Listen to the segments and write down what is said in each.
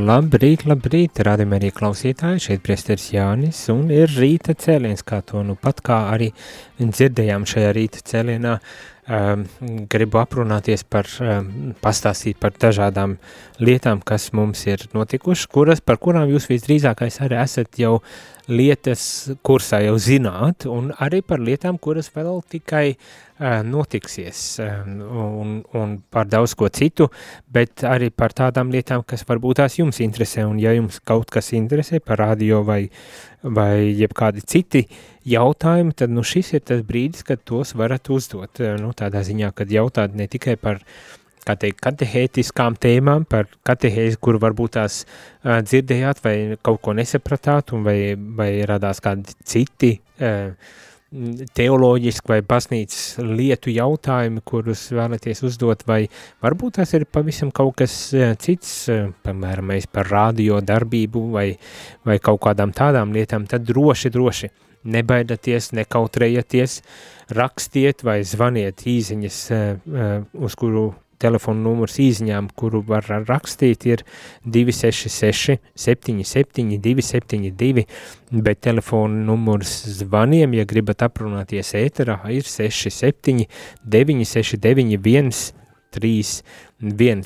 Labrīt, labrīt, rādījumā arī klausītāji, šeit priesteris Jānis, un ir rīta cēliens, kā to nu pat kā arī dzirdējām šajā rīta cēlienā, um, gribu aprunāties par, um, pastāstīt par dažādām lietām, kas mums ir notikušas, kuras, par kurām jūs visdrīzākais arī esat jau lietas kursā jau zināt, un arī par lietām, kuras vēl tikai uh, notiksies, uh, un, un par daudz ko citu, bet arī par tādām lietām, kas varbūt tās jums interesē, un ja jums kaut kas interesē par radio vai, vai jebkādi citi jautājumi, tad nu šis ir tas brīdis, kad tos varat uzdot, nu tādā ziņā, kad jautāt ne tikai par kā teikt, katehētiskām tēmām, par katehēzi, kur varbūt tās uh, dzirdējāt vai kaut ko nesapratāt, un vai, vai radās kādi citi uh, teoloģiski vai baznīcas lietu jautājumi, kurus vēlaties uzdot, vai varbūt tas ir pavisam kaut kas uh, cits, uh, piemēram, mēs par radio darbību vai, vai kaut kādām tādām lietām, tad droši, droši nebaidieties, nekautrējieties, rakstiet vai zvaniet īziņas, uh, uz kuru telefona numurs īziņām, kuru var rakstīt, ir 266 77 272, bet telefona numurs zvaniem, ja gribat aprunāties ēterā, ir 67 969 1 3, 1.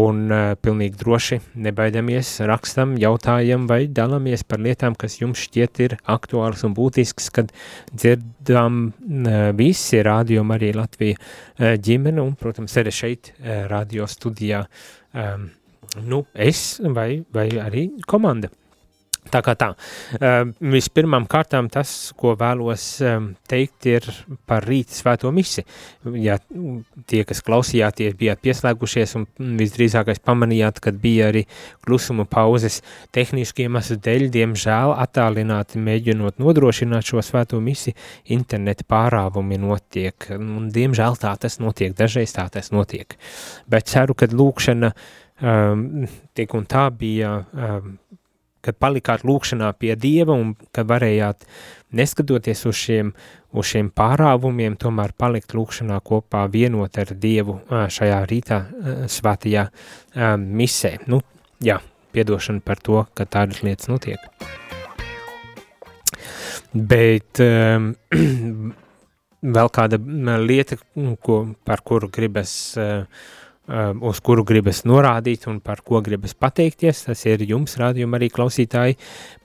Un uh, pilnīgi droši nebaidamies, rakstam, jautājam vai dalāmies par lietām, kas jums šķiet ir aktuāls un būtisks, kad dzirdam uh, visi rādījumi arī Latvija uh, ģimene un, protams, arī šeit uh, radio studijā um, nu, es vai, vai arī komanda. Tā kā tā. Uh, vispirmām kārtām tas, ko vēlos um, teikt, ir par rīta svēto misi. Ja tie, kas klausījāties, bijāt pieslēgušies un visdrīzākais pamanījāt, kad bija arī klusuma pauzes tehniski iemeslu dēļ, diemžēl attālināti mēģinot nodrošināt šo svēto misi, interneta pārāvumi notiek. Un, diemžēl tā tas notiek, dažreiz tā tas notiek. Bet ceru, ka lūkšana um, tik un tā bija um, kad palikāt lūkšanā pie Dieva un kad varējāt, neskatoties uz šiem, uz šiem pārāvumiem, tomēr palikt lūkšanā kopā vienot ar Dievu šajā rītā svētajā misē. Nu, jā, piedošana par to, ka tādas lietas notiek. Bet um, vēl kāda lieta, ko, par kuru gribas uh, uz kuru gribas norādīt un par ko gribas pateikties. Tas ir jums, rādījuma arī klausītāji,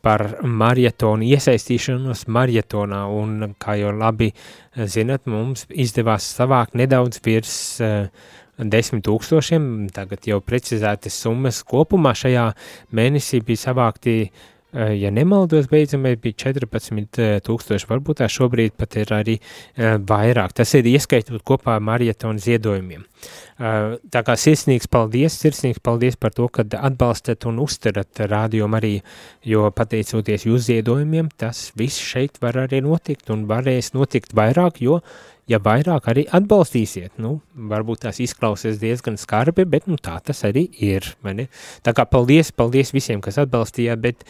par marietonu iesaistīšanos marietonā. Un, kā jau labi zinat, mums izdevās savākt nedaudz virs uh, desmit tūkstošiem, tagad jau precizētas summas kopumā šajā mēnesī bija savākti uh, Eh, ja nemaldos, beidzamais bija 14 eh, varbūt tā šobrīd pat ir arī eh, vairāk. Tas ir ieskaitot kopā marietonu ziedojumiem. Tā kā sirsnīgs paldies, sirsnīgs paldies par to, ka atbalstat un uztarat rādio arī, jo pateicoties jūs ziedojumiem, tas viss šeit var arī notikt un varēs notikt vairāk, jo ja vairāk arī atbalstīsiet, nu, varbūt tās izklausies diezgan skarbi, bet, nu, tā tas arī ir? Tā kā paldies, paldies visiem, kas atbalstījāt, bet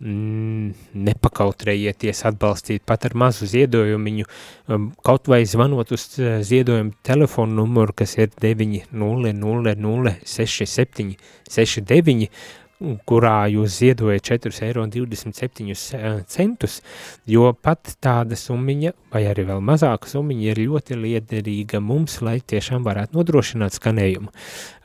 nepakautrējieties atbalstīt pat ar mazu ziedojumiņu, um, kaut vai zvanot uz uh, ziedojumu telefonu numuru, kas ir 900 67 69, kurā jūs ziedojat 4,27 eiro, jo pat tāda summiņa, vai arī vēl mazāka summiņa, ir ļoti liederīga mums, lai tiešām varētu nodrošināt skanējumu.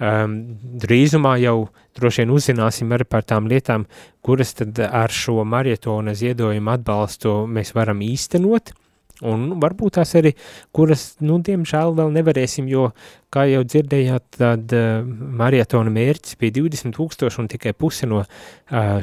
Um, drīzumā jau droši vien uzzināsim arī par tām lietām, kuras tad ar šo marietona ziedojumu atbalstu mēs varam īstenot, un varbūt tās arī, kuras, nu, diemžēl vēl nevarēsim, jo, kā jau dzirdējāt, tad uh, marietona mērķis bija 20 tūkstoši un tikai puse no uh,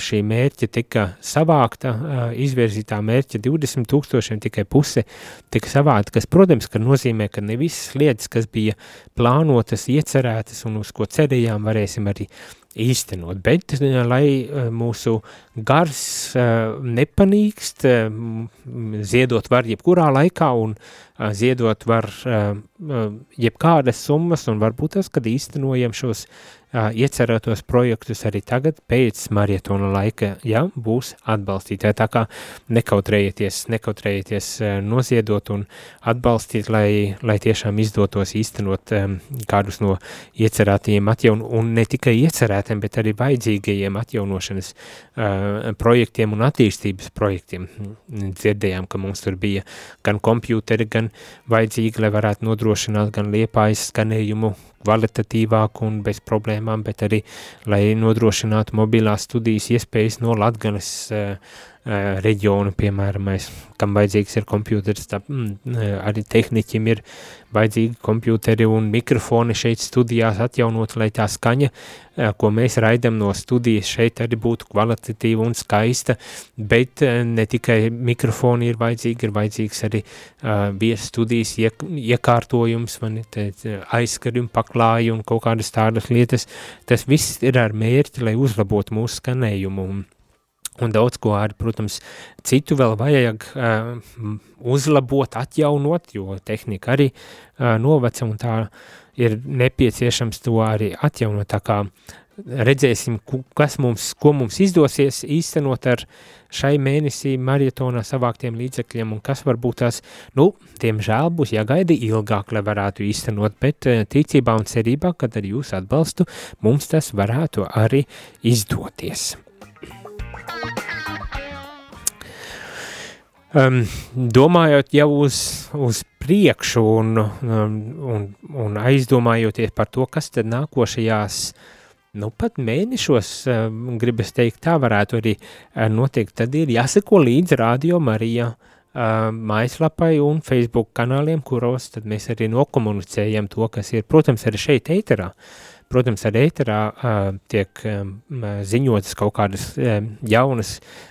šī mērķa tika savākta, uh, izvirzītā mērķa 20 tūkstošiem tikai puse tika savākta, kas, protams, ka nozīmē, ka ne visas lietas, kas bija plānotas, iecerētas un uz ko cerējām, varēsim arī īstenot, bet lai mūsu gars nepanīkst, ziedot var jebkurā laikā un ziedot var jebkādas summas un varbūt tas, kad īstenojam šos iecerētos projektus arī tagad pēc marietona laika, ja būs atbalstītāji. Tā kā nekautrējieties, nekautrējieties noziedot un atbalstīt, lai, lai tiešām izdotos īstenot um, kādus no iecerētajiem atjaun, un ne tikai iecerētiem, bet arī vajadzīgajiem atjaunošanas uh, projektiem un attīstības projektiem. Dzirdējām, ka mums tur bija gan kompjūteri, gan vajadzīgi, lai varētu nodrošināt gan liepājas skanējumu kvalitatīvāk un bez problēmām, bet arī, lai nodrošinātu mobilās studijas iespējas no Latganes uh, uh, reģiona, piemēram, mēs, kam vajadzīgs ir kompjūters, tā, mm, arī tehniķim ir vajadzīgi kompjūteri un mikrofoni šeit studijās atjaunot, lai tā skaņa, uh, ko mēs raidam no studijas šeit arī būtu kvalitatīva un skaista, bet ne tikai mikrofoni ir vajadzīgi, ir vajadzīgs arī uh, vies studijas iek, iekārtojums, man aizskari un paklāji un kaut kādas tādas lietas, tas viss ir ar mērķi, lai uzlabotu mūsu skanējumu un un daudz ko arī, protams, citu vēl vajag uh, uzlabot, atjaunot, jo tehnika arī uh, noveca un tā ir nepieciešams to arī atjaunot, tā kā redzēsim, kas mums, ko mums izdosies īstenot ar šai mēnesī marietonā savāktiem līdzekļiem un kas varbūt tās, nu, diemžēl būs jāgaida ilgāk, lai varētu īstenot, bet ticībā un cerībā, kad ar jūsu atbalstu mums tas varētu arī izdoties. Um, domājot jau uz, uz priekšu un, um, un, un aizdomājoties par to, kas tad nākošajās, nu pat mēnešos, gribas teikt, tā varētu arī uh, notiekt, tad ir jāseko līdzi Radio Marija uh, mājaslapai un Facebook kanāliem, kuros mēs arī nokomunicējam to, kas ir, protams, arī šeit ēterā. Uh, Protams, arī ēterā tiek ziņotas kaut kādas jaunas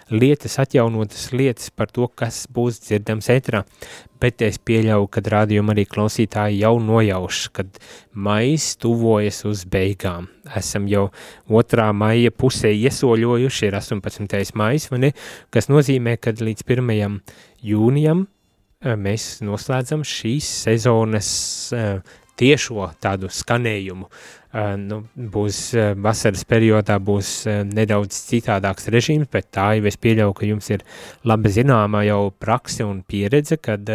lietas, atjaunotas lietas par to, kas būs dzirdams ēterā, bet es pieļauju, ka rādījuma arī klausītāji jau nojauš, kad mais tuvojas uz beigām. Esam jau otrā maija pusē iesoļojuši, ir 18. mais, vai ne, kas nozīmē, ka līdz 1. jūnijam mēs noslēdzam šīs sezonas tiešo tādu skanējumu. Uh, nu, būs uh, vasaras periodā būs uh, nedaudz citādāks režīms, bet tā jau es pieļauju, ka jums ir labi zināma jau prakse un pieredze, kad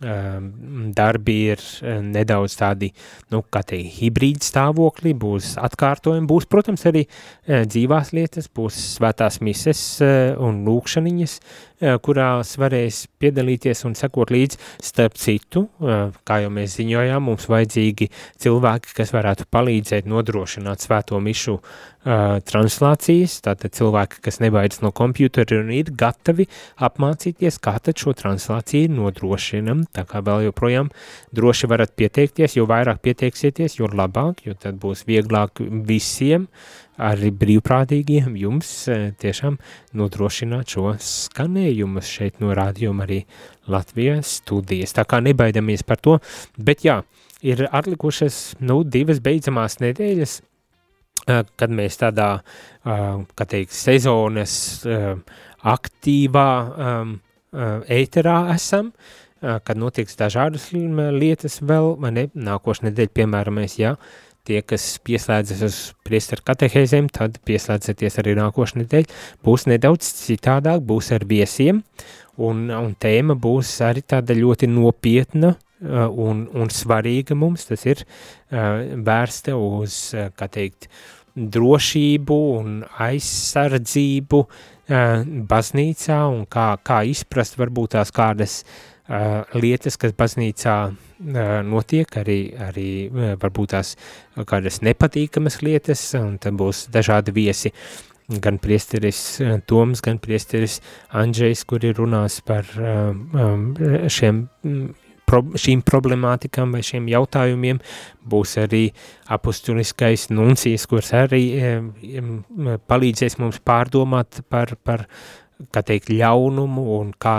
darbi ir nedaudz tādi, nu, kā teikt, hibrīdi stāvokļi, būs atkārtojumi, būs, protams, arī dzīvās lietas, būs svētās mises un lūkšaniņas, kurās varēs piedalīties un sekot līdz. Starp citu, kā jau mēs ziņojām, mums vajadzīgi cilvēki, kas varētu palīdzēt nodrošināt svēto mišu uh, translācijas, tātad cilvēki, kas nebaidas no kompjutera un ir gatavi apmācīties, kā tad šo translāciju nodrošinam, tā kā vēl joprojām droši varat pieteikties, jo vairāk pieteiksieties, jo labāk, jo tad būs vieglāk visiem, arī brīvprātīgiem jums tiešām nodrošināt šo skanējumu šeit no rādījuma arī Latvijas studijas. Tā kā nebaidamies par to, bet jā, ir atlikušas, nu, divas beidzamās nedēļas, kad mēs tādā, kā teikt, sezonas aktīvā ēterā esam, kad notiks dažādas lietas vēl, ne, nākošu nedēļu, piemēram, mēs, jā, ja, tie, kas pieslēdzas uz priesteru katehēzēm, tad pieslēdzieties arī nākošu nedēļu. Būs nedaudz citādāk, būs ar viesiem, un, un tēma būs arī tāda ļoti nopietna un, un svarīga mums. Tas ir vērsta uz, kā teikt, drošību un aizsardzību baznīcā un kā, kā izprast varbūt tās kādas uh, lietas, kas baznīcā uh, notiek, arī, arī varbūt tās kādas nepatīkamas lietas, un tad būs dažādi viesi. gan priesteris Toms, gan priesteris Andžejs, kuri runās par šiem pro, šīm problemātikām vai šiem jautājumiem, būs arī apustuliskais nuncijas, kurš arī palīdzēs mums pārdomāt par, par kā teikt, ļaunumu un kā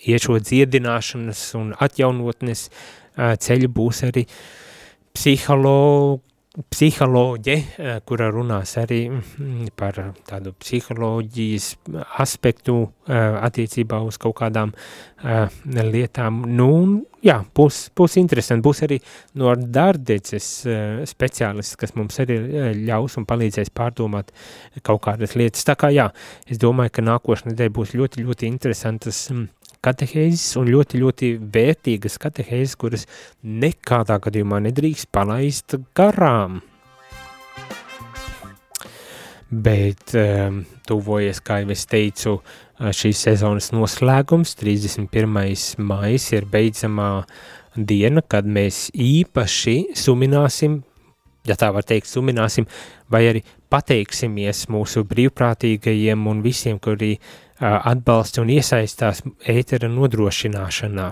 iešot dziedināšanas un atjaunotnes ceļu būs arī psihologu, psiholoģe, kura runās arī mm, par tādu psiholoģijas aspektu attiecībā uz kaut kādām lietām. Nu, jā, būs, būs interesanti. Būs arī no dārdeces speciālists, kas mums arī ļaus un palīdzēs pārdomāt kaut kādas lietas. Tā kā jā, es domāju, ka nākošais nedēļa būs ļoti, ļoti interesantas mm, katehēzes un ļoti, ļoti vērtīgas katehēzes, kuras nekādā gadījumā nedrīkst palaist garām. Bet um, tuvojas, kā jau es teicu, uh, šīs sezonas noslēgums, 31. maijs ir beidzamā diena, kad mēs īpaši sumināsim, ja tā var teikt, sumināsim, vai arī pateiksimies mūsu brīvprātīgajiem un visiem, kuri atbalsta un iesaistās ētera nodrošināšanā.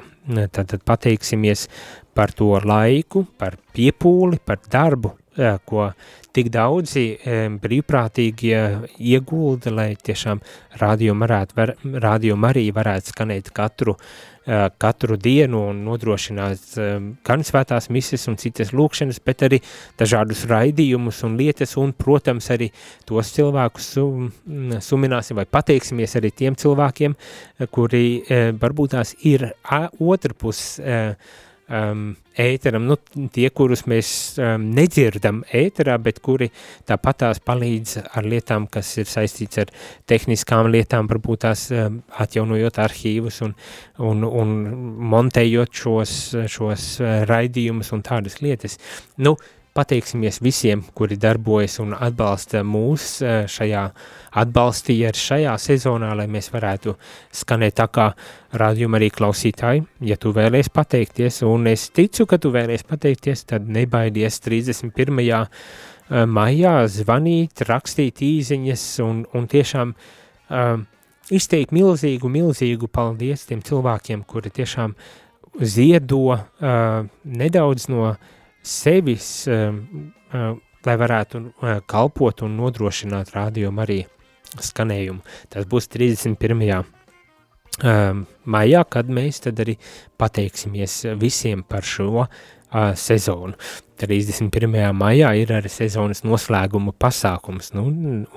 Tātad pateiksimies par to laiku, par piepūli, par darbu, ko tik daudzi brīvprātīgie iegulda, lai tiešām radio arī varētu skanēt katru katru dienu un nodrošināt gan svētās mises un citas lūkšanas, bet arī dažādus raidījumus un lietas, un, protams, arī tos cilvēkus sum, sumināsim vai pateiksimies arī tiem cilvēkiem, kuri varbūt tās ir otrpus um, ēteram, nu, tie, kurus mēs um, nedzirdam ēterā, bet kuri tāpat tās palīdz ar lietām, kas ir saistīts ar tehniskām lietām, varbūt tās um, atjaunojot arhīvus un, un, un montējot šos, šos uh, raidījumus un tādas lietas. Nu, pateiksimies visiem, kuri darbojas un atbalsta mūs uh, šajā, atbalstīja ar šajā sezonā, lai mēs varētu skanēt tā kā rādījuma arī klausītāji, ja tu vēlies pateikties, un es ticu, ka tu vēlies pateikties, tad nebaidies 31. Eh, maijā zvanīt, rakstīt īziņas un, un tiešām um, izteikt milzīgu, milzīgu paldies tiem cilvēkiem, kuri tiešām ziedo uh, nedaudz no uh, uh, lai varētu uh, kalpot un nodrošināt rādījumu arī skanējumu. Tas būs 31 um, maijā, kad mēs tad arī pateiksimies visiem par šo uh, sezonu. 31. maijā ir arī sezonas noslēguma pasākums, nu,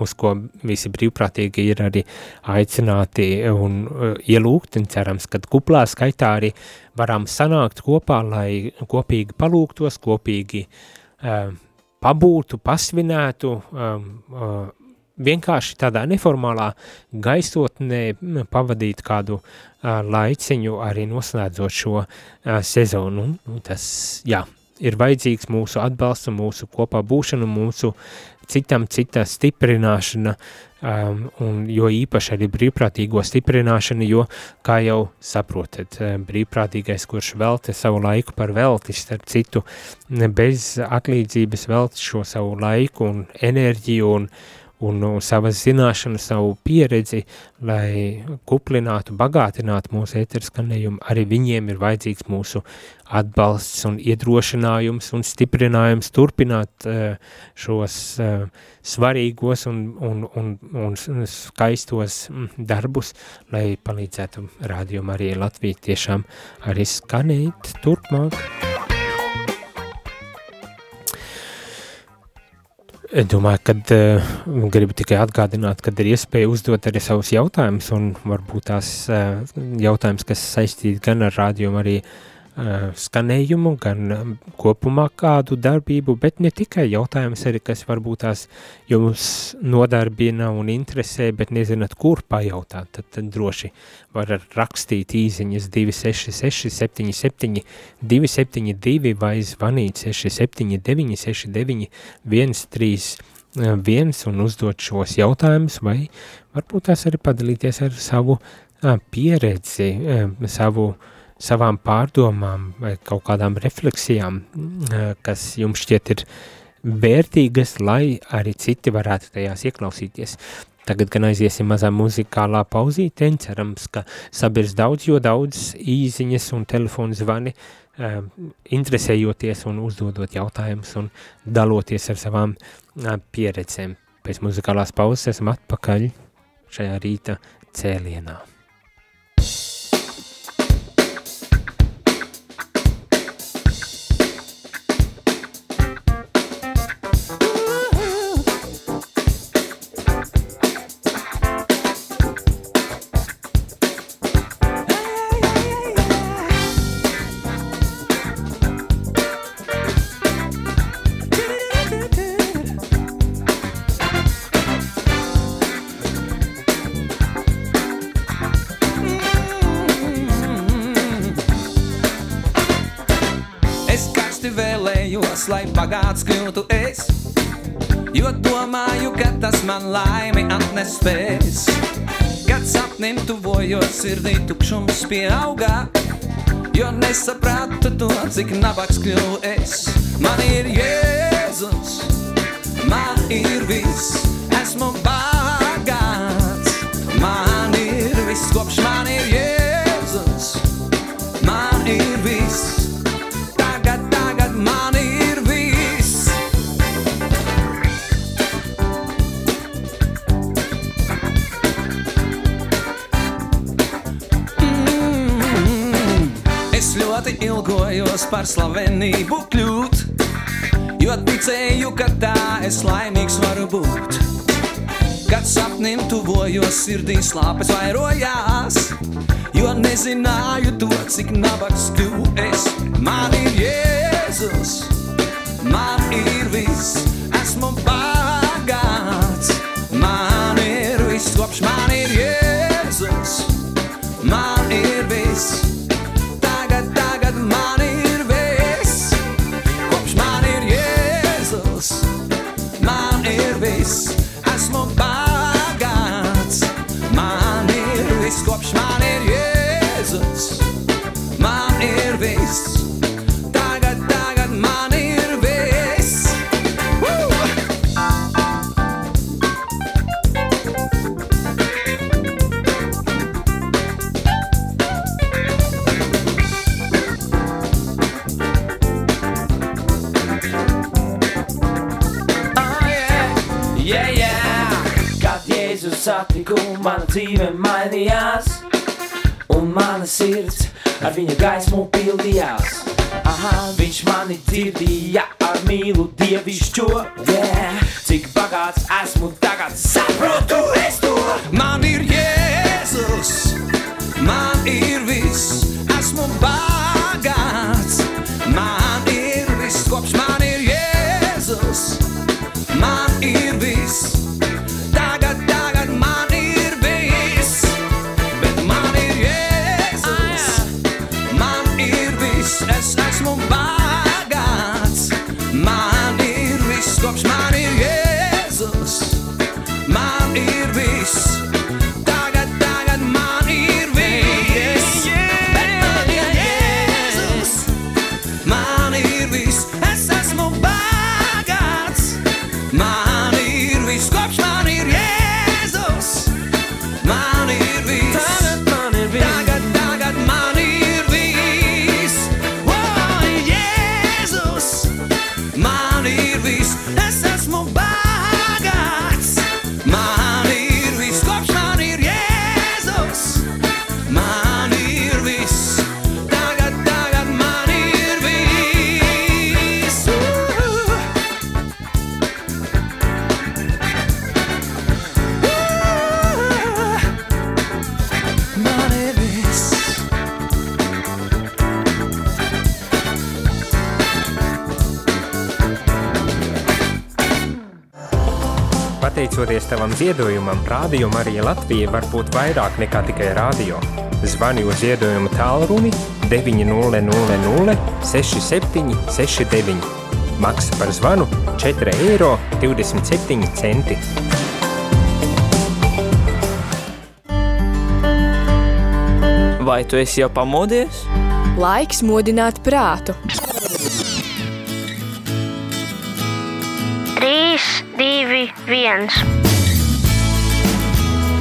uz ko visi brīvprātīgi ir arī aicināti un uh, ielūgti, un cerams, ka kuplā skaitā arī varam sanākt kopā, lai kopīgi palūgtos, kopīgi uh, pabūtu, pasvinētu, um, uh, vienkārši tādā neformālā gaisotnē pavadīt kādu uh, laiciņu arī noslēdzot šo uh, sezonu. Nu, tas, jā, ir vajadzīgs mūsu atbalsts un mūsu kopā būšana, mūsu citam cita stiprināšana, um, un jo īpaši arī brīvprātīgo stiprināšana, jo, kā jau saprotat, brīvprātīgais, kurš velta savu laiku par velti, starp citu, bez atlīdzības velta šo savu laiku un enerģiju un uh, un savas zināšanas, savu pieredzi, lai kuplinātu, bagātinātu mūsu ēterskanējumu, arī viņiem ir vajadzīgs mūsu atbalsts un iedrošinājums un stiprinājums turpināt uh, šos uh, svarīgos un, un, un, un skaistos darbus, lai palīdzētu rādījumu arī Latviju tiešām arī skanēt turpmāk. Es domāju, ka uh, gribu tikai atgādināt, ka ir iespēja uzdot arī savus jautājumus, un varbūt tās uh, jautājums, kas saistīti gan ar rādījumu, arī uh, Eh, skanējumu, gan kopumā kādu darbību, bet ne tikai jautājums arī, kas varbūt tās jums nodarbina un interesē, bet nezināt, kur pajautāt, tad, tad droši var rakstīt īziņas 266 77 272 vai zvanīt 679 69 131 un uzdot šos jautājumus, vai varbūt tās arī padalīties ar savu pieredzi, savu uh, savām pārdomām vai kaut kādām refleksijām, mm, kas jums šķiet ir vērtīgas, lai arī citi varētu tajās ieklausīties. Tagad gan aiziesim mazā muzikālā pauzīte, cerams, ka sabirs daudz, jo daudz īziņas un telefonu zvani uh, interesējoties un uzdodot jautājumus un daloties ar savām uh, pieredzēm. Pēc muzikālās pauzes esam atpakaļ šajā rīta cēlienā. Vēlējos, lai bagāts kļūtu es. Jo domāju, ka tas man laimi atnespēs. Kad sapnim tuvojos, sirdī tukšums pieaugā. Jo nesapratu to, cik nabaks kļuvu es. Man ir Jēzus, man ir viss, esmu bagāts. Ilgojos par slavenību kļūt, jo ticēju, ka tā es laimīgs varu būt. Kad sapnim tuvojos, sirdī slāpes vairojās, jo nezināju to, cik nabaks tu esi. Man ir Jēzus, man ir viss, esmu bagāts, sirds ar tavam ziedojumam, Rādio Marija Latvija var būt vairāk nekā tikai rādio. Zvani uz ziedojumu tālruni 900 67 69. Maksa par zvanu 4,27 eiro. Vai tu esi jau pamodies? Laiks modināt prātu. viens.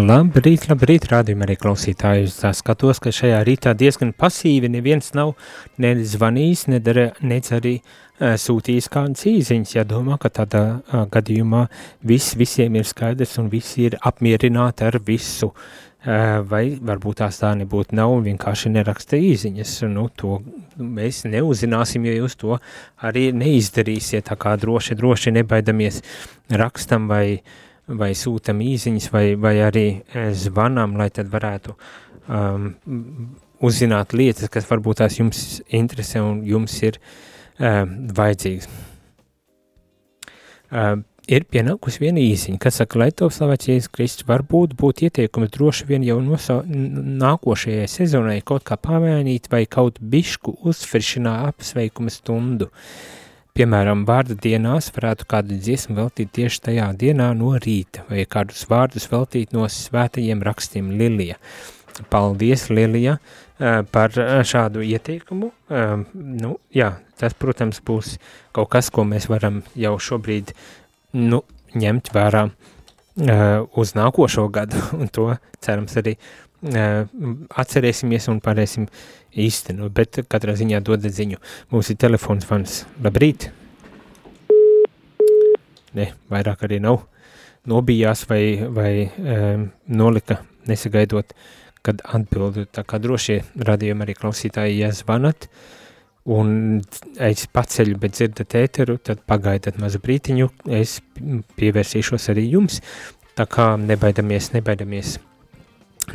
Labrīt, labrīt, rādījumā arī klausītāji. Es skatos, ka šajā rītā diezgan pasīvi neviens nav ne zvanījis, nedara, nec arī uh, sūtījis kādas īziņas. Ja domā, ka tādā uh, gadījumā viss visiem ir skaidrs un visi ir apmierināti ar visu, uh, vai varbūt tās tā nebūtu nav un vienkārši neraksta īziņas. Nu, to mēs neuzzināsim, ja jūs to arī neizdarīsiet, tā kā droši, droši nebaidamies rakstam vai uh, vai sūtam īziņas, vai, vai arī zvanām, lai tad varētu um, uzzināt lietas, kas varbūt tās jums interesē un jums ir um, vajadzīgas. Um, ir pienākusi viena īziņa, kas saka, lai to slavēts Jēzus Kristus, varbūt būtu ieteikumi droši vien jau nosa, nākošajai sezonai kaut kā pamainīt vai kaut bišku uzfrišinā apsveikuma stundu. Uh, Piemēram, vārda dienās varētu kādu dziesmu veltīt tieši tajā dienā no rīta, vai kādus vārdus veltīt no svētajiem rakstiem Lilija. Paldies, Lilija, eh, par eh, šādu ieteikumu. Eh, nu, jā, tas, protams, būs kaut kas, ko mēs varam jau šobrīd nu, ņemt vērā uz nākošo gadu, un to cerams arī atcerēsimies un varēsim īstenot, bet katrā ziņā dodat ziņu. Mums ir telefons vans. Labrīt! Ne, vairāk arī nav. Nobijās vai, vai um, nolika nesagaidot, kad atbildu. Tā kā droši radījumi arī klausītāji, ja zvanat un es paceļu, bet dzirdat ēteru, tad pagaidat mazu brītiņu, es pievērsīšos arī jums. Tā kā nebaidamies, nebaidamies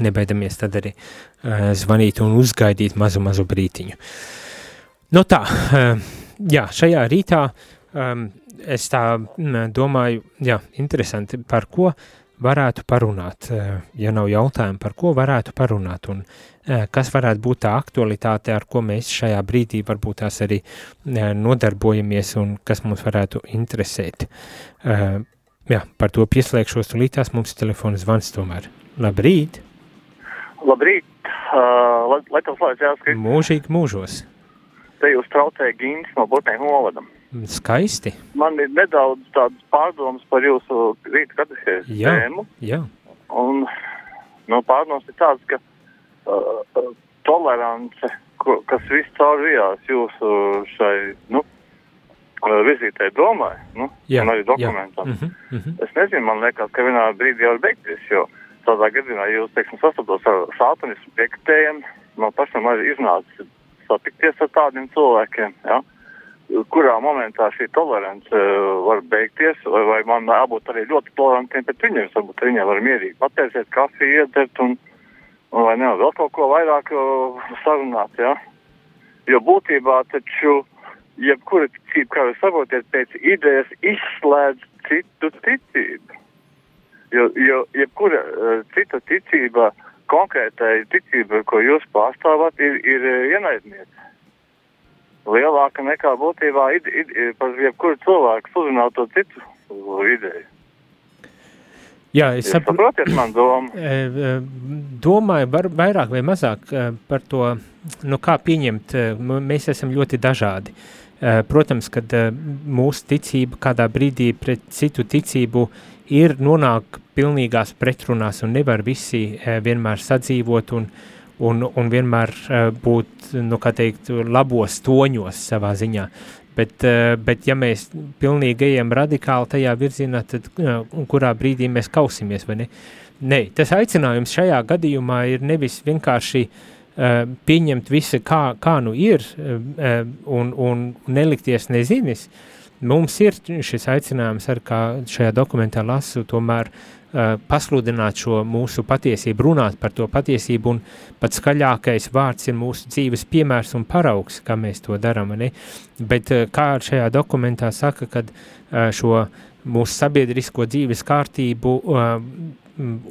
nebaidamies tad arī uh, zvanīt un uzgaidīt mazu, mazu brītiņu. Nu tā, uh, jā, šajā rītā um, es tā m, domāju, jā, interesanti, par ko varētu parunāt, uh, ja nav jautājumu, par ko varētu parunāt un uh, kas varētu būt tā aktualitāte, ar ko mēs šajā brīdī varbūt tās arī uh, nodarbojamies un kas mums varētu interesēt. Uh, jā, par to pieslēgšos tulītās mums telefona zvans tomēr. Labrīt! Labrīt! Uh, slēdz jāskrīt. Mūžīgi mūžos. Te jūs traucēja Gīns no Botnē Holadam. Skaisti. Man ir nedaudz tādas pārdomas par jūsu rīta katehēzi tēmu. Jā. Un no pārdomas ir tāds, ka uh, uh, tolerance, ko, kas viss caurvījās jūsu šai, nu, uh, vizītē domai, nu, jā, un arī dokumentam. Jā. Mm -hmm, mm -hmm. Es nezinu, man liekas, ka vienā brīdī jau ir beigties, jo uh, tādā gadījumā, ja jūs, teiksim, sastopaties ar sātanismu piekritējiem, man pašam arī iznāca satikties ar tādiem cilvēkiem, ja, kurā momentā šī tolerance uh, var beigties, vai, vai man jābūt arī ļoti tolerantiem pret viņiem, varbūt viņiem var mierīgi patērsiet kafiju, iedzert un, un vai ne, vēl kaut ko vairāk uh, sarunāt, ja. Jo būtībā taču, jebkura ticība, kā jūs saprotiet, pēc idejas izslēdz citu ticību. Jo, jo jebkura uh, cita ticība, konkrētai ticība, ko jūs pārstāvat, ir, ir uh, ienaidniece. Lielāka nekā būtībā ide, ide, par jebkuru cilvēku sludināto citu ideju. Jā, es saprotu, man domu. Domāju, var, vairāk vai mazāk par to, nu, kā pieņemt. Mēs esam ļoti dažādi. Protams, kad mūsu ticība kādā brīdī pret citu ticību ir nonāk pilnīgās pretrunās un nevar visi uh, vienmēr sadzīvot un, un, un vienmēr uh, būt, nu, kā teikt, labos toņos savā ziņā. Bet, uh, bet ja mēs pilnīgi ejam radikāli tajā virzienā, tad uh, kurā brīdī mēs kausimies, vai ne? Nē, tas aicinājums šajā gadījumā ir nevis vienkārši uh, pieņemt visu kā, kā nu ir uh, un, un nelikties nezinis, mums ir šis aicinājums, ar kā šajā dokumentā lasu, tomēr uh, pasludināt šo mūsu patiesību, runāt par to patiesību, un pats skaļākais vārds ir mūsu dzīves piemērs un paraugs, kā mēs to darām? Bet uh, kā šajā dokumentā saka, kad uh, šo mūsu sabiedrisko dzīves kārtību uh,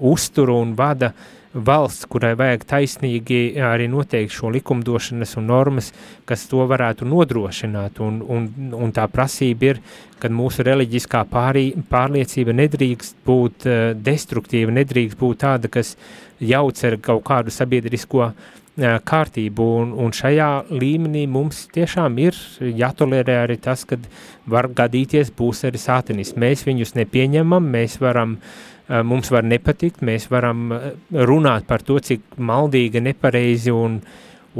uztur un vada valsts, kurai vajag taisnīgi arī noteikt šo likumdošanas un normas, kas to varētu nodrošināt, un, un, un tā prasība ir, ka mūsu reliģiskā pārī, pārliecība nedrīkst būt uh, destruktīva, nedrīkst būt tāda, kas jauc ar kaut kādu sabiedrisko uh, kārtību, un, un šajā līmenī mums tiešām ir jātolerē arī tas, ka var gadīties būs arī sātenis. Mēs viņus nepieņemam, mēs varam uh, mums var nepatikt, mēs varam eh, runāt par to, cik maldīgi, nepareizi un,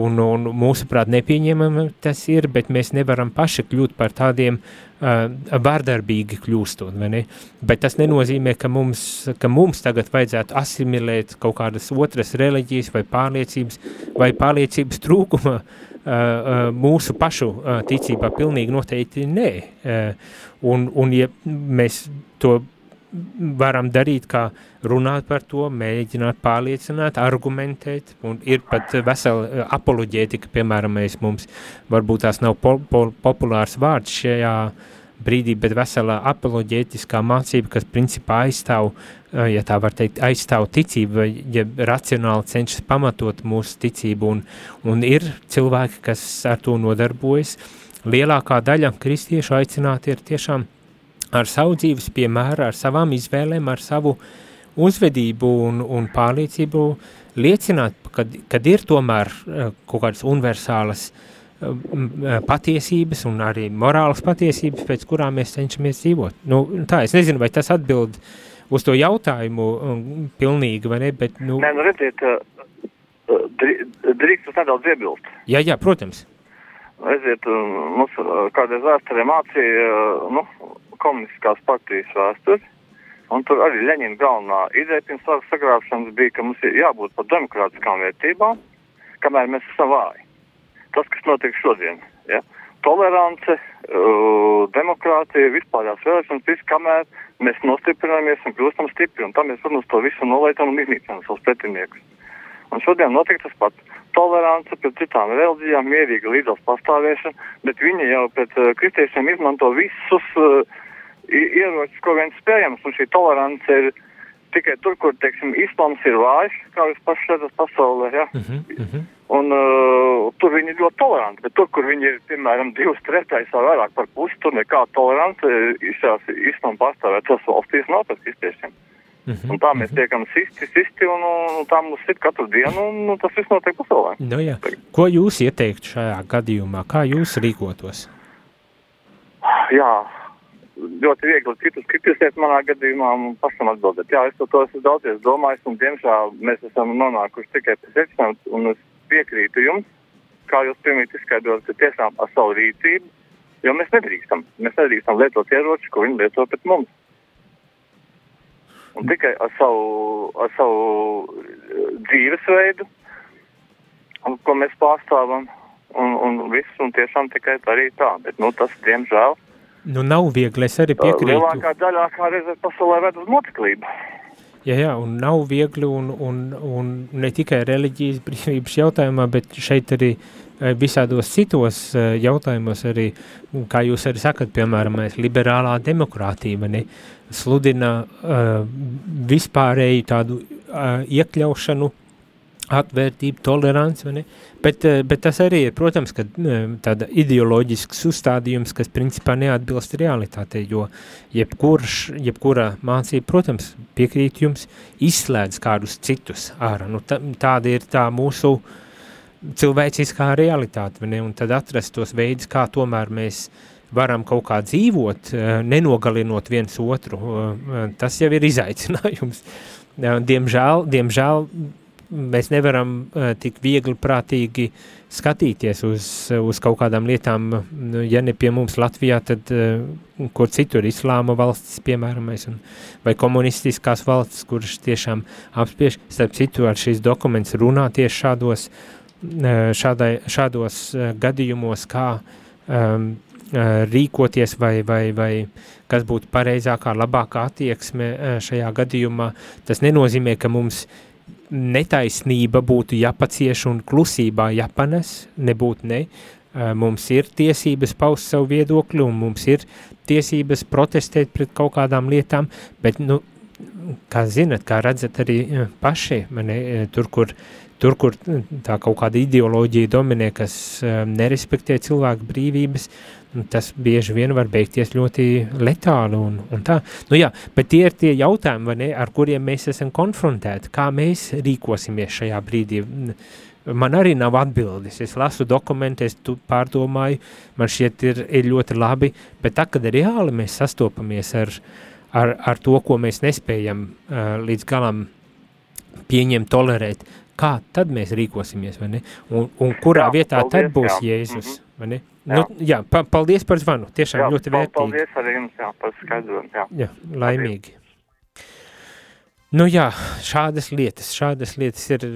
un, un mūsuprāt nepieņemami tas ir, bet mēs nevaram paši kļūt par tādiem uh, vārdarbīgi kļūstot, vai ne? Bet tas nenozīmē, ka mums, ka mums tagad vajadzētu asimilēt kaut kādas otras reliģijas vai pārliecības vai pārliecības trūkuma uh, uh, mūsu pašu uh, ticībā pilnīgi noteikti nē. Uh, un, un ja mēs to varam darīt, kā runāt par to, mēģināt pārliecināt, argumentēt, un ir pat vesela eh, apoloģētika, piemēram, mēs mums, varbūt tās nav po, po, populārs vārds šajā brīdī, bet vesela apoloģētiskā mācība, kas principā aizstāv, eh, ja tā var teikt, aizstāv ticību, ja racionāli cenšas pamatot mūsu ticību, un, un ir cilvēki, kas ar to nodarbojas, lielākā daļa kristiešu aicināti ir tiešām ar savu dzīves piemēru, ar savām izvēlēm, ar savu uzvedību un, un pārliecību liecināt, kad, kad ir tomēr eh, kaut kādas universālas eh, eh, patiesības un arī morālas patiesības, pēc kurām mēs cenšamies dzīvot. Nu, tā, es nezinu, vai tas atbild uz to jautājumu pilnīgi, vai ne, bet, nu... Nē, nu redziet, drīkst tas nedaudz iebilst. Jā, jā, protams. Redziet, mums kādreiz vēsturē mācīja, nu, komunistiskās partijas vēsturi. Un tur arī Leņķina galvenā ideja pirms varas sagrābšanas bija, ka mums ir jābūt par demokrātiskām vērtībām, kamēr mēs esam vāji. Tas, kas notiek šodien, ja? tolerance, uh, demokrātija, vispārējās vēlēšanas, viss, kamēr mēs nostiprināmies un kļūstam stipri, un tam mēs, protams, to visu nolaidām un iznīcinām savus pretiniekus. Un šodien notiek tas pats tolerance pret citām reliģijām, mierīga līdzās pastāvēšana, bet viņi jau pret uh, kristiešiem izmanto visus uh, ierocis, ko viens spējams, un šī tolerance ir tikai tur, kur, teiksim, islams ir vājš, kā jūs paši redzat pasaulē, ja? Uh -huh, uh -huh. Un uh, tur viņi ir ļoti toleranti, bet tur, kur viņi ir, piemēram, divas trešais vai vairāk par pusi, tur nekā tolerance šās islama pastāvētas valstīs nav pēc kristiešiem. Uh -huh, un tā mēs uh -huh. tiekam sisti, sisti, un, un tā mums ir katru dienu, un, un tas viss notiek pasaulē. Nu jā. Ko jūs ieteiktu šajā gadījumā? Kā jūs rīkotos? Jā, ļoti viegli citus kritizēt manā gadījumā un pašam atbildēt. Jā, es to, to esmu daudzies domājis, un diemžēl mēs esam nonākuši tikai pie secinājuma, un es piekrītu jums, kā jūs pirmīt izskaidrot, ka tiešām ar savu rīcību, jo mēs nedrīkstam, mēs nedrīkstam lietot ieroči, ko viņi lieto pret mums. Un tikai ar savu, ar savu eh, dzīvesveidu, ko mēs pārstāvam, un, un viss, un tiešām tikai arī tā, bet, nu, tas, diemžēl, Nu, nav viegli, es arī piekrītu. Lielākā daļā kā reizē pasaulē ved uz motiklību. Jā, jā, un nav viegli, un, un, un ne tikai reliģijas brīvības jautājumā, bet šeit arī eh, visādos citos eh, jautājumos arī, kā jūs arī sakat, piemēram, liberālā demokrātība, ne, sludina uh, vispārēju tādu uh, iekļaušanu atvērtība, tolerants, bet, eh, bet tas arī ir, protams, eh, tāda ideoloģisks uzstādījums, kas principā neatbilst realitātei, jo jebkurš, jebkura mācība, protams, piekrīt jums, izslēdz kādus citus ārā. Nu, tā, tāda ir tā mūsu cilvēciskā realitāte, ne? un tad atrast tos veidus, kā tomēr mēs varam kaut kā dzīvot, eh, nenogalinot viens otru, tas jau ir izaicinājums. Diemžēl, diemžēl mēs nevaram uh, tik viegli prātīgi skatīties uz, uz kaut kādām lietām, nu, ja ne pie mums Latvijā, tad uh, kur citur islāma valstis, piemēram, un, vai komunistiskās valstis, kuras tiešām apspiež, starp citu ar šīs dokuments runā tieši šādos, uh, šādai, šādos uh, gadījumos, kā um, rīkoties vai, vai, vai kas būtu pareizākā, labākā attieksme šajā gadījumā. Tas nenozīmē, ka mums netaisnība būtu jāpacieš un klusībā jāpanes, nebūtu ne. Mums ir tiesības paust savu viedokli un mums ir tiesības protestēt pret kaut kādām lietām, bet, nu, kā zinat, kā redzat arī paši, mani, tur, kur, tur, kur tā kaut kāda ideoloģija dominē, kas nerespektē cilvēku brīvības, tas bieži vien var beigties ļoti letāli un, un tā. Nu jā, bet tie ir tie jautājumi, ne, ar kuriem mēs esam konfrontēti, kā mēs rīkosimies šajā brīdī. Man arī nav atbildes. Es lasu dokumentu, es pārdomāju, man šķiet ir, ir ļoti labi, bet tā, kad reāli mēs sastopamies ar, ar, ar to, ko mēs nespējam uh, līdz galam pieņemt, tolerēt, kā tad mēs rīkosimies, vai ne? Un, un kurā jā, vietā paldies, tad būs jā. Jēzus, mm -hmm. vai ne? Jā, nu, jā pa, paldies par zvanu, tiešām jā, ļoti vērtīgi. Paldies arī jums, jā, par skaidrojumu, jā. Jā, laimīgi. Nu jā, šādas lietas, šādas lietas ir,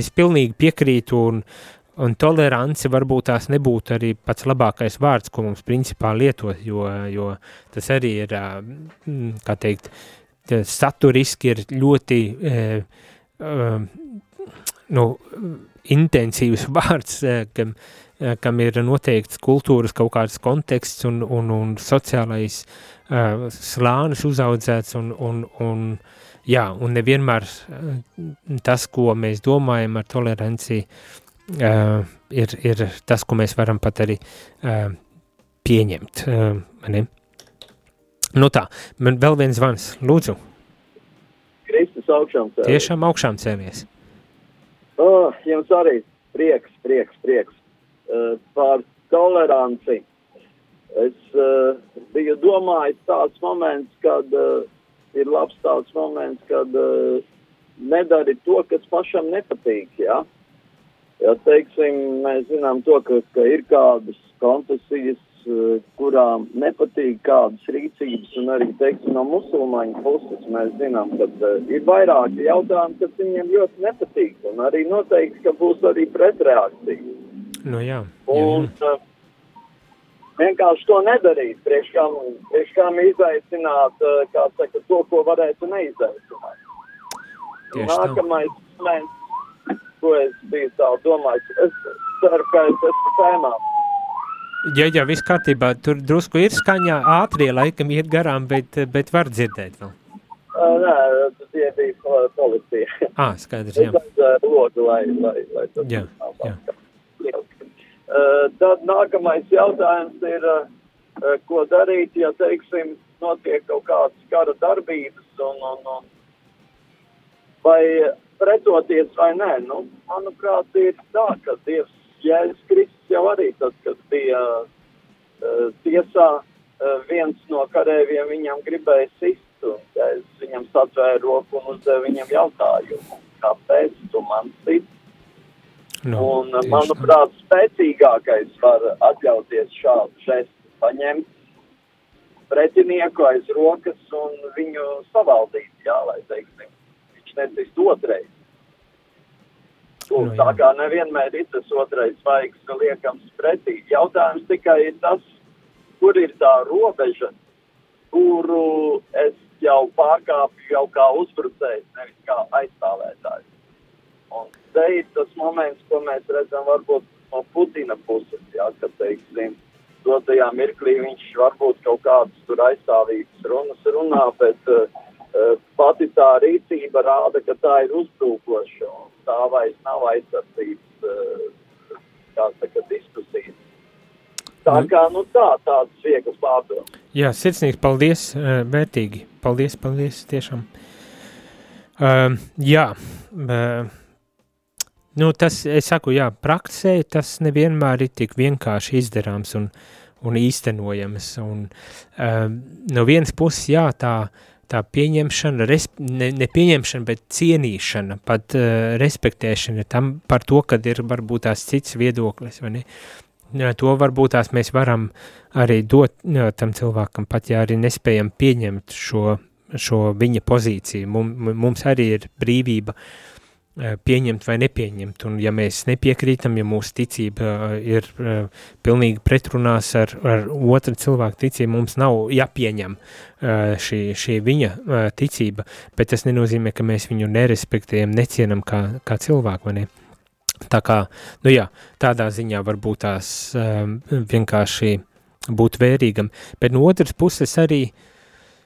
es pilnīgi piekrītu un, un tolerance varbūt tās nebūtu arī pats labākais vārds, ko mums principā lietot, jo, jo tas arī ir, kā teikt, saturiski ir ļoti, nu, intensīvs vārds, kam, kam ir noteikts kultūras kaut kāds konteksts un, un, un sociālais slānis uzaudzēts un, un, un jā, un nevienmēr eh, tas, ko mēs domājam ar toleranci, uh, ir, ir tas, ko mēs varam pat arī uh, pieņemt. Uh, ne? Nu tā, man vēl viens zvans, lūdzu. Kristus augšām cēlies. Tiešām augšām cēlies. Oh, jums arī prieks, prieks, prieks uh, par toleranci. Es uh, biju domājis tāds moments, kad uh, ir labs tāds moments, kad nedari to, kas pašam nepatīk. Ja? Ja, teiksim, mēs zinām to, ka, ka ir kādas konfesijas, kurām nepatīk kādas rīcības, un arī, teiksim, no musulmaņu puses mēs zinām, ka uh, ir vairāki jautājumi, kas viņiem ļoti nepatīk, un arī noteikti, ka būs arī pretreakcija. Nu jā. jā. Un, uh, vienkārši to nedarīt, priekš kam, priekš kam izaicināt, kā saka, to, ko varētu neizaicināt. Nākamais moments, ko es biju tā domājis, es ceru, ka es esmu tēmā. Jā, jā, viss kārtībā, tur drusku ir skaņā, ātrie laikam iet garām, bet, bet var dzirdēt vēl. Uh, nē, tie bija policija. Ā, skaidrs, jā. Es aizēju logu, lai, lai, lai tas jā, jā. Eh, tad nākamais jautājums ir, eh, ko darīt, ja, teiksim, notiek kaut kādas kara darbības un, un, un vai pretoties vai nē. Nu, manuprāt, ir tā, ka Dievs Jēzus Kristus jau arī tad, kad bija uh, tiesā, uh, viens no karēviem viņam gribēja sist, un Jēzus viņam satvēra roku un uzdeva viņam jautājumu, kāpēc tu man sit? Nu, un, manuprāt, spēcīgākais var atļauties šādu žestu, paņemt pretinieku aiz rokas un viņu savaldīt, jā, lai, teiksim, viņš necist otrais. No, nu, tā kā nevienmēr ir tas otrais vaigs liekams pretī. Jautājums tikai ir tas, kur ir tā robeža, kuru es jau pārkāpju jau kā uzbrucējs, nevis kā aizstāvētājs. Un te ir tas moments, ko mēs redzam varbūt no Putina puses, jā, ka, teiksim, dotajā mirklī viņš varbūt kaut kādas tur aizstāvības runas runā, bet uh, pati tā rīcība rāda, ka tā ir uzbrukoša un tā vairs nav aizsardzības, uh, kā saka, diskusijas. Tā nu. kā, nu tā, tāds viegls pārdoms. Jā, sirsnīgs paldies, vērtīgi. Paldies, paldies, tiešām. Uh, jā, uh, Nu, tas, es saku, jā, praksē tas nevienmēr ir tik vienkārši izdarāms un, un īstenojams. Un, um, no vienas puses, jā, tā, tā pieņemšana, resp, ne, ne pieņemšana, bet cienīšana, pat uh, respektēšana tam par to, kad ir varbūt tās cits viedoklis, vai ne? To varbūt tās mēs varam arī dot jā, tam cilvēkam, pat ja arī nespējam pieņemt šo, šo viņa pozīciju. Mums, mums arī ir brīvība uh, pieņemt vai nepieņemt, un ja mēs nepiekrītam, ja mūsu ticība eh, ir uh, pilnīgi pretrunās ar, ar otru cilvēku ticību, mums nav jāpieņem uh, šī, šī viņa uh, ticība, bet tas nenozīmē, ka mēs viņu nerespektējam, necienam kā, kā cilvēku, vai ne? Tā kā, nu jā, tādā ziņā varbūt tās vienkārši būt vērīgam. Bet no otras puses arī,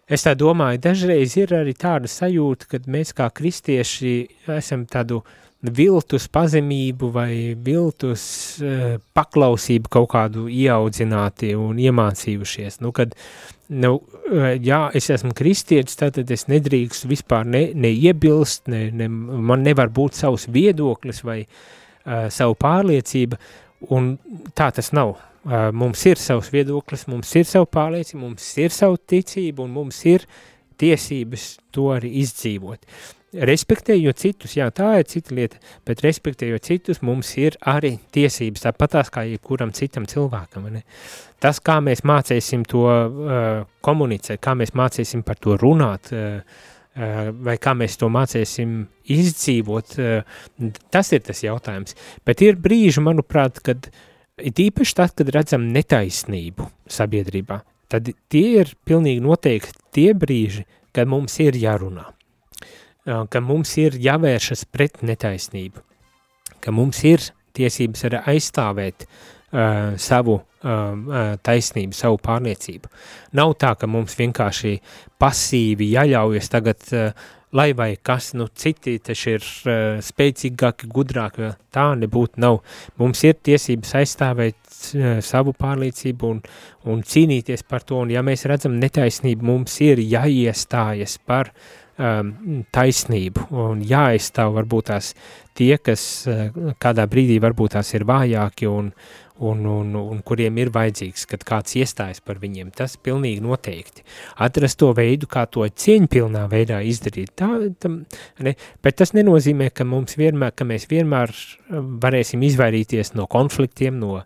es tā domāju, dažreiz ir arī tāda sajūta, kad mēs kā kristieši esam tādu viltus pazemību vai viltus uh, paklausību kaut kādu ieaudzināti un iemācījušies. Nu, kad, nu, jā, es esmu kristietis, tad es nedrīkst vispār ne, neiebilst, ne, ne, man nevar būt savs viedoklis vai uh, savu pārliecība, un tā tas nav. Uh, mums ir savs viedoklis, mums ir savu pārliecību, mums ir savu ticību, un mums ir tiesības to arī izdzīvot. Respektējot citus, jā, tā ir cita lieta, bet respektējot citus, mums ir arī tiesības, tāpatās kā jebkuram citam cilvēkam. Ne? Tas, kā mēs mācīsim to uh, komunicēt, kā mēs mācīsim par to runāt, uh, vai kā mēs to mācīsim izdzīvot, tas ir tas jautājums. Bet ir brīži, manuprāt, kad it īpaši tad, kad redzam netaisnību sabiedrībā, tad tie ir pilnīgi noteikti tie brīži, kad mums ir jārunā, ka mums ir jāvēršas pret netaisnību, ka mums ir tiesības arī aizstāvēt uh, savu uh, taisnību, savu pārliecību. Nav tā, ka mums vienkārši pasīvi jāļaujas tagad, uh, lai vai kas, nu citi taču ir uh, spēcīgāki, gudrāki, tā nebūtu nav. Mums ir tiesības aizstāvēt uh, savu pārliecību un, un cīnīties par to, un ja mēs redzam netaisnību, mums ir jāiestājas par um, taisnību un jāaizstāv varbūt tās tie, kas uh, kādā brīdī varbūt tās ir vājāki un, un, un, un kuriem ir vajadzīgs, kad kāds iestājas par viņiem, tas pilnīgi noteikti. Atrast to veidu, kā to cieņpilnā veidā izdarīt, tā, tam, ne, bet tas nenozīmē, ka mums vienmēr, ka mēs vienmēr um, varēsim izvairīties no konfliktiem, no,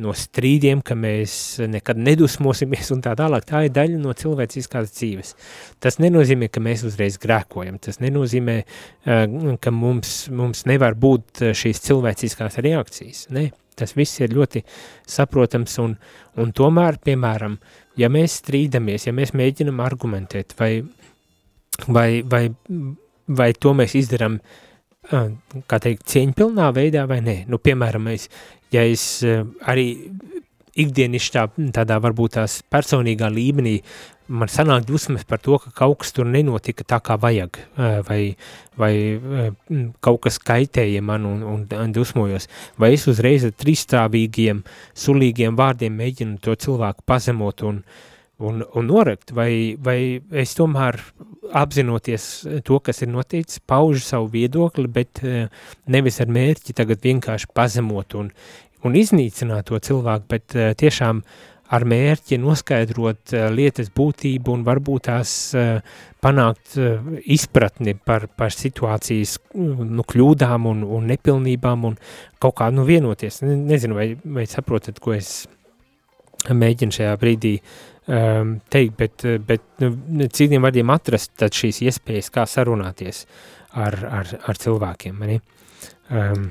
no strīdiem, ka mēs nekad nedusmosimies un tā tālāk. Tā ir daļa no cilvēciskās dzīves. Tas nenozīmē, ka mēs uzreiz grēkojam. Tas nenozīmē, uh, ka mums, mums nevar būt šīs cilvēciskās reakcijas. Ne, Tas viss ir ļoti saprotams un, un tomēr, piemēram, ja mēs strīdamies, ja mēs mēģinam argumentēt vai, vai, vai, vai to mēs izdaram, kā teikt, cieņpilnā veidā vai nē. Nu, piemēram, es, ja es arī ikdienišķā tādā varbūt tās personīgā līmenī man sanāk dusmas par to, ka kaut kas tur nenotika tā, kā vajag, vai, vai kaut kas kaitēja man un, un, un dusmojos, vai es uzreiz ar trīstāvīgiem, sulīgiem vārdiem mēģinu to cilvēku pazemot un, un, un norakt, vai, vai es tomēr apzinoties to, kas ir noticis, paužu savu viedokli, bet nevis ar mērķi tagad vienkārši pazemot un, un iznīcināt to cilvēku, bet tiešām uh, ar mērķi noskaidrot uh, lietas būtību un varbūt tās uh, panākt uh, izpratni par, par situācijas nu, kļūdām un, un nepilnībām un kaut kā nu, vienoties. Ne, nezinu, vai, vai saprotat, ko es mēģinu šajā brīdī um, teikt, bet, bet nu, citiem vārdiem atrast šīs iespējas, kā sarunāties ar, ar, ar cilvēkiem. Um,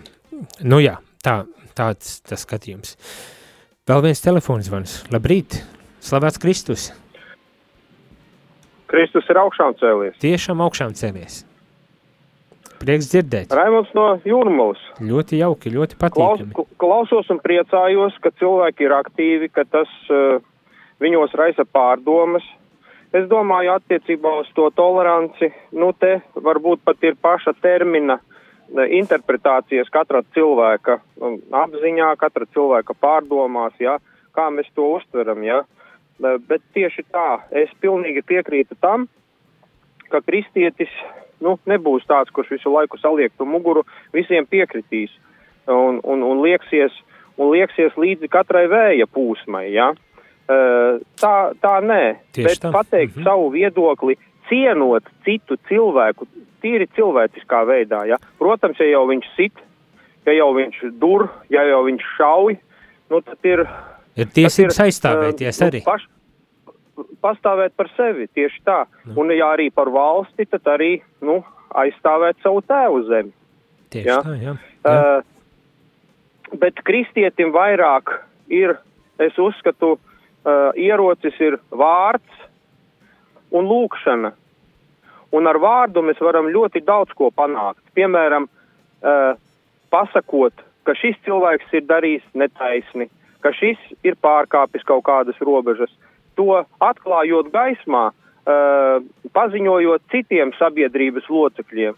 nu jā, tā, tāds tas skatījums. Uh, Vēl viens telefons zvans. Labrīt! Slavēts Kristus! Kristus ir augšām cēlies. Tiešām augšām cēlies. Prieks dzirdēt. Raimunds no Jūrmalas. Ļoti jauki, ļoti patīkami. Klaus, klausos un priecājos, ka cilvēki ir aktīvi, ka tas uh, viņos raisa pārdomas. Es domāju, attiecībā uz to toleranci, nu te varbūt pat ir paša termina interpretācijas katra cilvēka um, apziņā, katra cilvēka pārdomās, ja, kā mēs to uztveram. Ja. Bet tieši tā, es pilnīgi piekrītu tam, ka kristietis nu, nebūs tāds, kurš visu laiku saliektu muguru, visiem piekritīs un, un, un, lieksies, un lieksies līdzi katrai vēja pūsmai. Ja. Tā, tā nē, Tieši bet tā. pateikt mhm. savu viedokli, cienot citu cilvēku, tīri cilvēciskā veidā. Ja? Protams, ja jau viņš sit, ja jau viņš dur, ja jau viņš šauj, nu tad ir. Ir tiesības aizstāvēties nu, arī. Paš, pastāvēt par sevi, tieši tā. Nu. Un ja arī par valsti, tad arī, nu, aizstāvēt savu tēvu zemi. Tieši ja? tā, jā. jā. Uh, bet kristietim vairāk ir, es uzskatu, uh, ierocis ir vārds un lūkšana. Un ar vārdu mēs varam ļoti daudz ko panākt. Piemēram, uh, pasakot, ka šis cilvēks ir darījis netaisni, ka šis ir pārkāpis kaut kādas robežas, to atklājot gaismā, uh, paziņojot citiem sabiedrības locekļiem.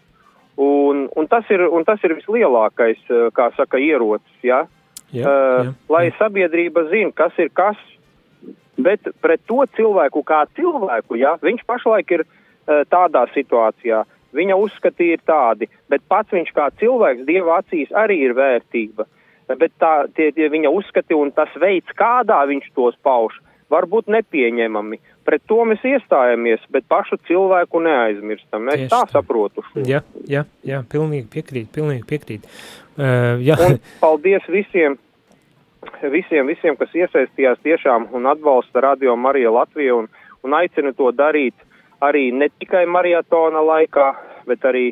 Un, un, tas ir, un tas ir vislielākais, kā saka, ierocis, ja? Jā, uh, jā, lai sabiedrība zina, kas ir kas, bet pret to cilvēku kā cilvēku, ja, viņš pašlaik ir uh, tādā situācijā, viņa uzskati ir tādi, bet pats viņš kā cilvēks Dieva acīs arī ir vērtība. Bet tā, tie, tie viņa uzskati un tas veids, kādā viņš tos pauž, var būt nepieņemami. Pret to mēs iestājamies, bet pašu cilvēku neaizmirstam. Es Tieši tā saprotu. šo. jā, jā, jā, pilnīgi piekrīt, pilnīgi piekrīt. Uh, jā, Un paldies visiem, visiem, visiem, kas iesaistījās tiešām un atbalsta Radio Marija Latviju un, un aicina to darīt arī ne tikai maratona laikā, bet arī,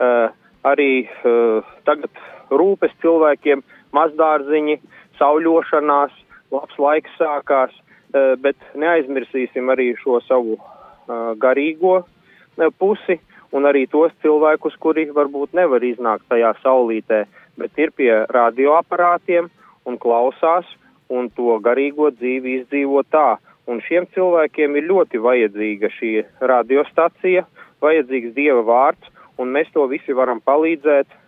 uh, arī uh, tagad rūpes cilvēkiem, mazdārziņi, sauļošanās, labs laiks sākās, uh, bet neaizmirsīsim arī šo savu uh, garīgo uh, pusi un arī tos cilvēkus, kuri varbūt nevar iznākt tajā saulītē, bet ir pie radioaparātiem un klausās un to garīgo dzīvi izdzīvo tā. Un šiem cilvēkiem ir ļoti vajadzīga šī radiostacija, vajadzīgs Dieva vārds, un mēs to visi varam palīdzēt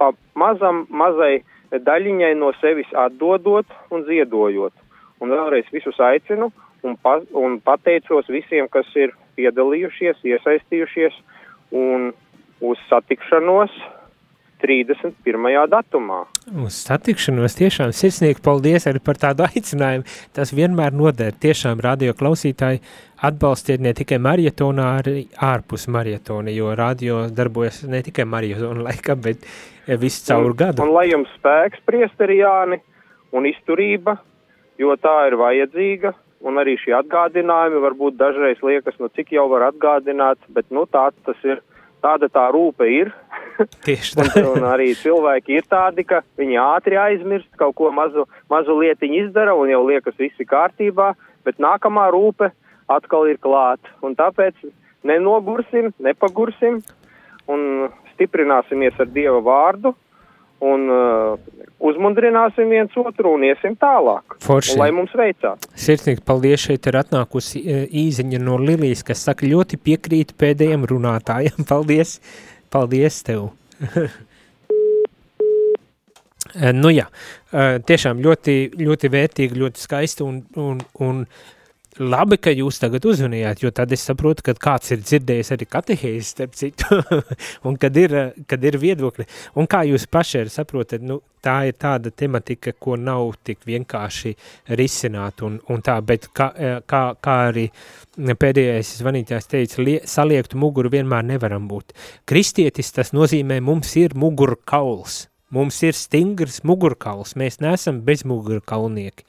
pa mazam, mazai daļiņai no sevis atdodot un ziedojot. Un vēlreiz visus aicinu un, pa, un pateicos visiem, kas ir piedalījušies, iesaistījušies un uz satikšanos 31. datumā. Uz satikšanos tiešām sirsnīgi paldies arī par tādu aicinājumu. Tas vienmēr noder. Tiešām radio klausītāji atbalstiet ne tikai marietonā, arī ārpus marietona, jo radio darbojas ne tikai marietona laikā, bet visu caur gadu. Un lai jums spēks, priesterijāni, un izturība, jo tā ir vajadzīga, un arī šie atgādinājumi varbūt dažreiz liekas, nu cik jau var atgādināt, bet nu tā tas ir, tāda tā rūpe ir. Tieši un, un arī cilvēki ir tādi, ka viņi ātri aizmirst, kaut ko mazu, mazu lietiņu izdara un jau liekas visi kārtībā, bet nākamā rūpe atkal ir klāt. Un tāpēc nenogursim, nepagursim un stiprināsimies ar Dieva vārdu un uh, uzmundrināsim viens otru un iesim tālāk. Forši. Un lai mums veicās. Sirsnīgi paldies, šeit ir atnākusi e, īziņa no Lilijas, kas saka ļoti piekrīt pēdējiem runātājiem. Paldies, paldies tev. E, nu jā, e, tiešām ļoti, ļoti vērtīgi, ļoti skaisti un, un, un labi, ka jūs tagad uzvanījāt, jo tad es saprotu, ka kāds ir dzirdējis arī katehēzi starp citu, un kad ir, kad ir viedokļi. Un kā jūs paši arī saprotat, nu, tā ir tāda tematika, ko nav tik vienkārši risināt un, un tā, bet kā, kā, kā arī pēdējais zvanītājs teica, lie, saliektu muguru vienmēr nevaram būt. Kristietis tas nozīmē, mums ir mugurkauls, mums ir stingrs mugurkauls, mēs neesam bezmugurkaulnieki.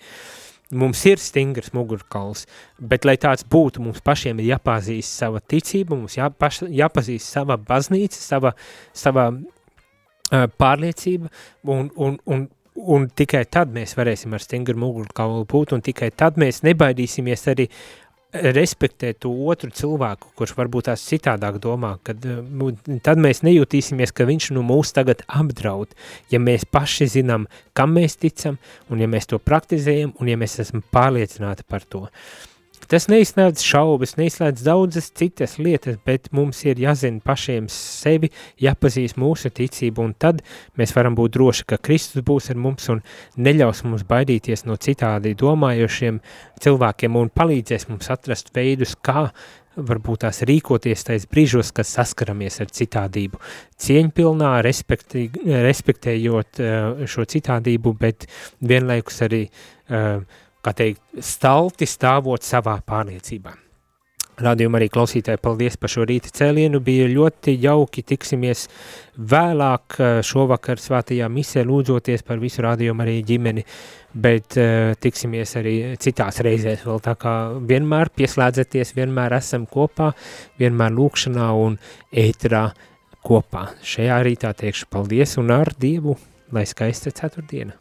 Mums ir stingrs mugurkauls, bet, lai tāds būtu, mums pašiem ir jāpazīst sava ticība, mums jāpaš, jāpazīst sava baznīca, sava, sava uh, pārliecība, un, un, un, un tikai tad mēs varēsim ar stingru mugurkaulu būt, un tikai tad mēs nebaidīsimies arī respektēt to otru cilvēku, kurš varbūt tās citādāk domā, kad tad mēs nejūtīsimies, ka viņš nu mūs tagad apdraud, ja mēs paši zinām, kam mēs ticam, un ja mēs to praktizējam, un ja mēs esam pārliecināti par to. Tas neizslēdz šaubas, neizslēdz daudzas citas lietas, bet mums ir jāzina pašiem sevi, jāpazīst mūsu ticību, un tad mēs varam būt droši, ka Kristus būs ar mums un neļaus mums baidīties no citādi domājošiem cilvēkiem un palīdzēs mums atrast veidus, kā varbūt tās rīkoties tais brīžos, kad saskaramies ar citādību. Cieņpilnā, respektējot šo citādību, bet vienlaikus arī uh, kā teikt, stalti stāvot savā pārliecībā. Radījumā arī klausītāji, paldies par šo rīta cēlienu, bija ļoti jauki, tiksimies vēlāk šovakar svētajā misē lūdzoties par visu radījumu arī ģimeni, bet uh, tiksimies arī citās reizēs vēl tā kā vienmēr pieslēdzaties, vienmēr esam kopā, vienmēr lūkšanā un ētrā kopā. Šajā rītā teikšu paldies un ar Dievu, lai skaista ceturtdiena.